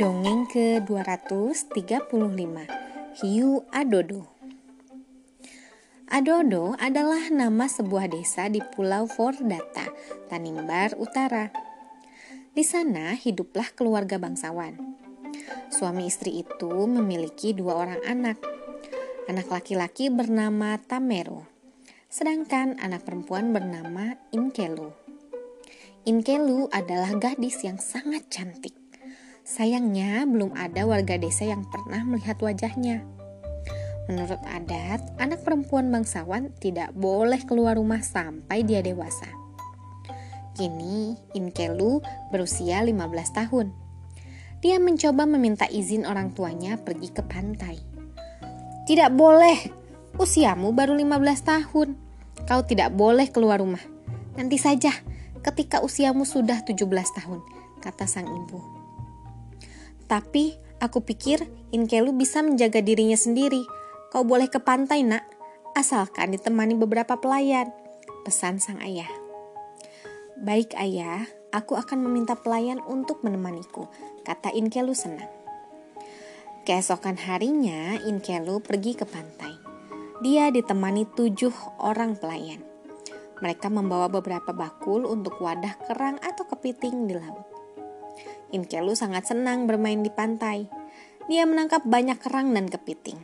Dongeng ke-235 Hiu Adodo Adodo adalah nama sebuah desa di Pulau Fordata, Tanimbar Utara. Di sana hiduplah keluarga bangsawan. Suami istri itu memiliki dua orang anak. Anak laki-laki bernama Tamero, sedangkan anak perempuan bernama Inkelu. Inkelu adalah gadis yang sangat cantik. Sayangnya, belum ada warga desa yang pernah melihat wajahnya. Menurut adat, anak perempuan bangsawan tidak boleh keluar rumah sampai dia dewasa. Kini, Inkelu berusia 15 tahun. Dia mencoba meminta izin orang tuanya pergi ke pantai. Tidak boleh, usiamu baru 15 tahun. Kau tidak boleh keluar rumah. Nanti saja, ketika usiamu sudah 17 tahun, kata sang ibu. Tapi aku pikir Inkelu bisa menjaga dirinya sendiri. Kau boleh ke pantai nak, asalkan ditemani beberapa pelayan, pesan sang ayah. Baik ayah, aku akan meminta pelayan untuk menemaniku, kata Inkelu senang. Keesokan harinya, Inkelu pergi ke pantai. Dia ditemani tujuh orang pelayan. Mereka membawa beberapa bakul untuk wadah kerang atau kepiting di laut. Inkelu sangat senang bermain di pantai. Dia menangkap banyak kerang dan kepiting.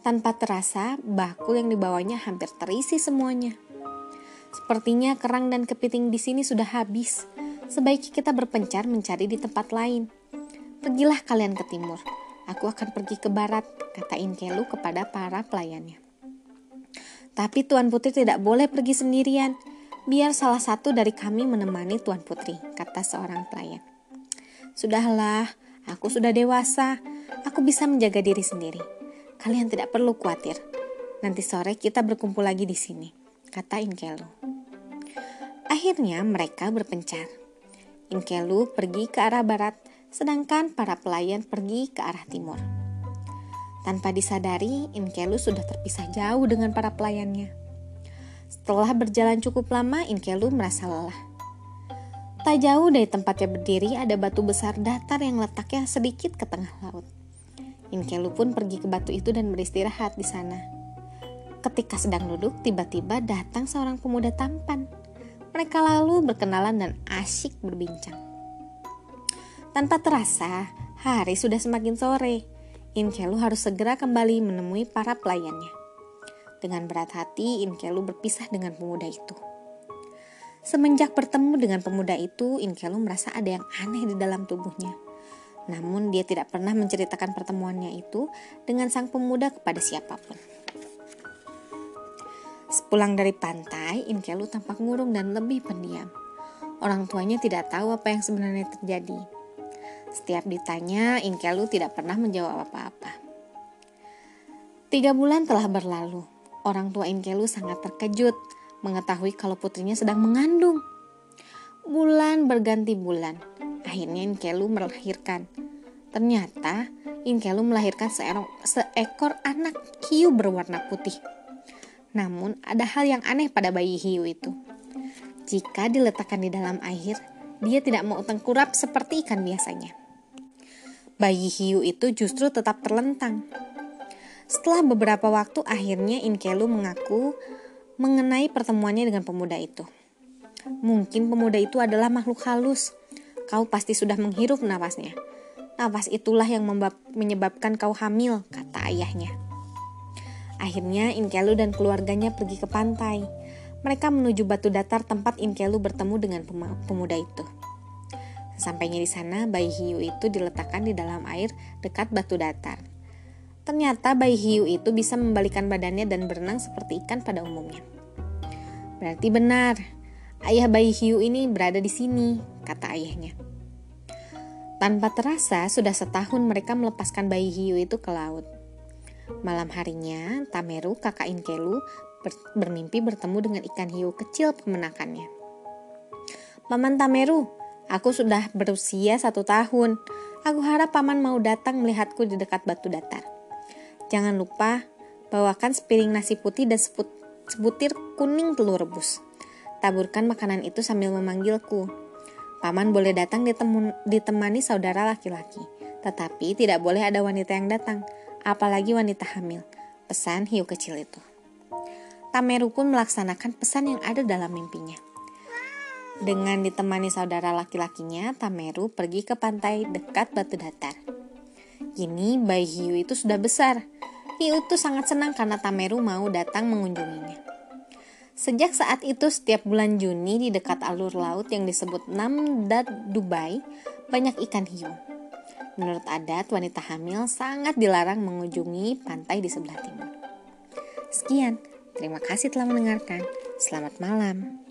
Tanpa terasa, bakul yang dibawanya hampir terisi semuanya. Sepertinya kerang dan kepiting di sini sudah habis. Sebaiknya kita berpencar mencari di tempat lain. Pergilah kalian ke timur. Aku akan pergi ke barat, kata Inkelu kepada para pelayannya. Tapi Tuan Putri tidak boleh pergi sendirian. Biar salah satu dari kami menemani Tuan Putri, kata seorang pelayan. Sudahlah, aku sudah dewasa. Aku bisa menjaga diri sendiri. Kalian tidak perlu khawatir. Nanti sore kita berkumpul lagi di sini, kata Inkelu. Akhirnya mereka berpencar. Inkelu pergi ke arah barat, sedangkan para pelayan pergi ke arah timur. Tanpa disadari, Inkelu sudah terpisah jauh dengan para pelayannya. Setelah berjalan cukup lama, Inkelu merasa lelah. Tak jauh dari tempatnya berdiri ada batu besar datar yang letaknya sedikit ke tengah laut. Inkelu pun pergi ke batu itu dan beristirahat di sana. Ketika sedang duduk, tiba-tiba datang seorang pemuda tampan. Mereka lalu berkenalan dan asyik berbincang. Tanpa terasa, hari sudah semakin sore. Inkelu harus segera kembali menemui para pelayannya. Dengan berat hati, Inkelu berpisah dengan pemuda itu. Semenjak bertemu dengan pemuda itu, Inkelu merasa ada yang aneh di dalam tubuhnya. Namun dia tidak pernah menceritakan pertemuannya itu dengan sang pemuda kepada siapa pun. Sepulang dari pantai, Inkelu tampak murung dan lebih pendiam. Orang tuanya tidak tahu apa yang sebenarnya terjadi. Setiap ditanya, Inkelu tidak pernah menjawab apa-apa. Tiga bulan telah berlalu. Orang tua Inkelu sangat terkejut mengetahui kalau putrinya sedang mengandung. Bulan berganti bulan, akhirnya Inkelu melahirkan. Ternyata Inkelu melahirkan seekor anak hiu berwarna putih. Namun ada hal yang aneh pada bayi hiu itu. Jika diletakkan di dalam air, dia tidak mau tengkurap seperti ikan biasanya. Bayi hiu itu justru tetap terlentang. Setelah beberapa waktu akhirnya Inkelu mengaku mengenai pertemuannya dengan pemuda itu. Mungkin pemuda itu adalah makhluk halus. Kau pasti sudah menghirup nafasnya. Nafas itulah yang menyebabkan kau hamil, kata ayahnya. Akhirnya Inkelu dan keluarganya pergi ke pantai. Mereka menuju batu datar tempat Inkelu bertemu dengan pemuda itu. Sampainya di sana, bayi hiu itu diletakkan di dalam air dekat batu datar. Ternyata bayi hiu itu bisa membalikan badannya dan berenang seperti ikan pada umumnya. Berarti benar, ayah bayi hiu ini berada di sini, kata ayahnya. Tanpa terasa, sudah setahun mereka melepaskan bayi hiu itu ke laut. Malam harinya, Tameru, kakak Inkelu, ber bermimpi bertemu dengan ikan hiu kecil pemenakannya. Paman Tameru, aku sudah berusia satu tahun. Aku harap paman mau datang melihatku di dekat batu datar. Jangan lupa bawakan sepiring nasi putih dan sebutir kuning telur rebus. Taburkan makanan itu sambil memanggilku. Paman boleh datang ditemu, ditemani saudara laki-laki, tetapi tidak boleh ada wanita yang datang, apalagi wanita hamil. Pesan hiu kecil itu. Tameru pun melaksanakan pesan yang ada dalam mimpinya. Dengan ditemani saudara laki-lakinya, Tameru pergi ke pantai dekat batu datar. Kini bayi hiu itu sudah besar. Hiu itu sangat senang karena Tameru mau datang mengunjunginya. Sejak saat itu setiap bulan Juni di dekat alur laut yang disebut Namdat Dubai banyak ikan hiu. Menurut adat, wanita hamil sangat dilarang mengunjungi pantai di sebelah timur. Sekian, terima kasih telah mendengarkan. Selamat malam.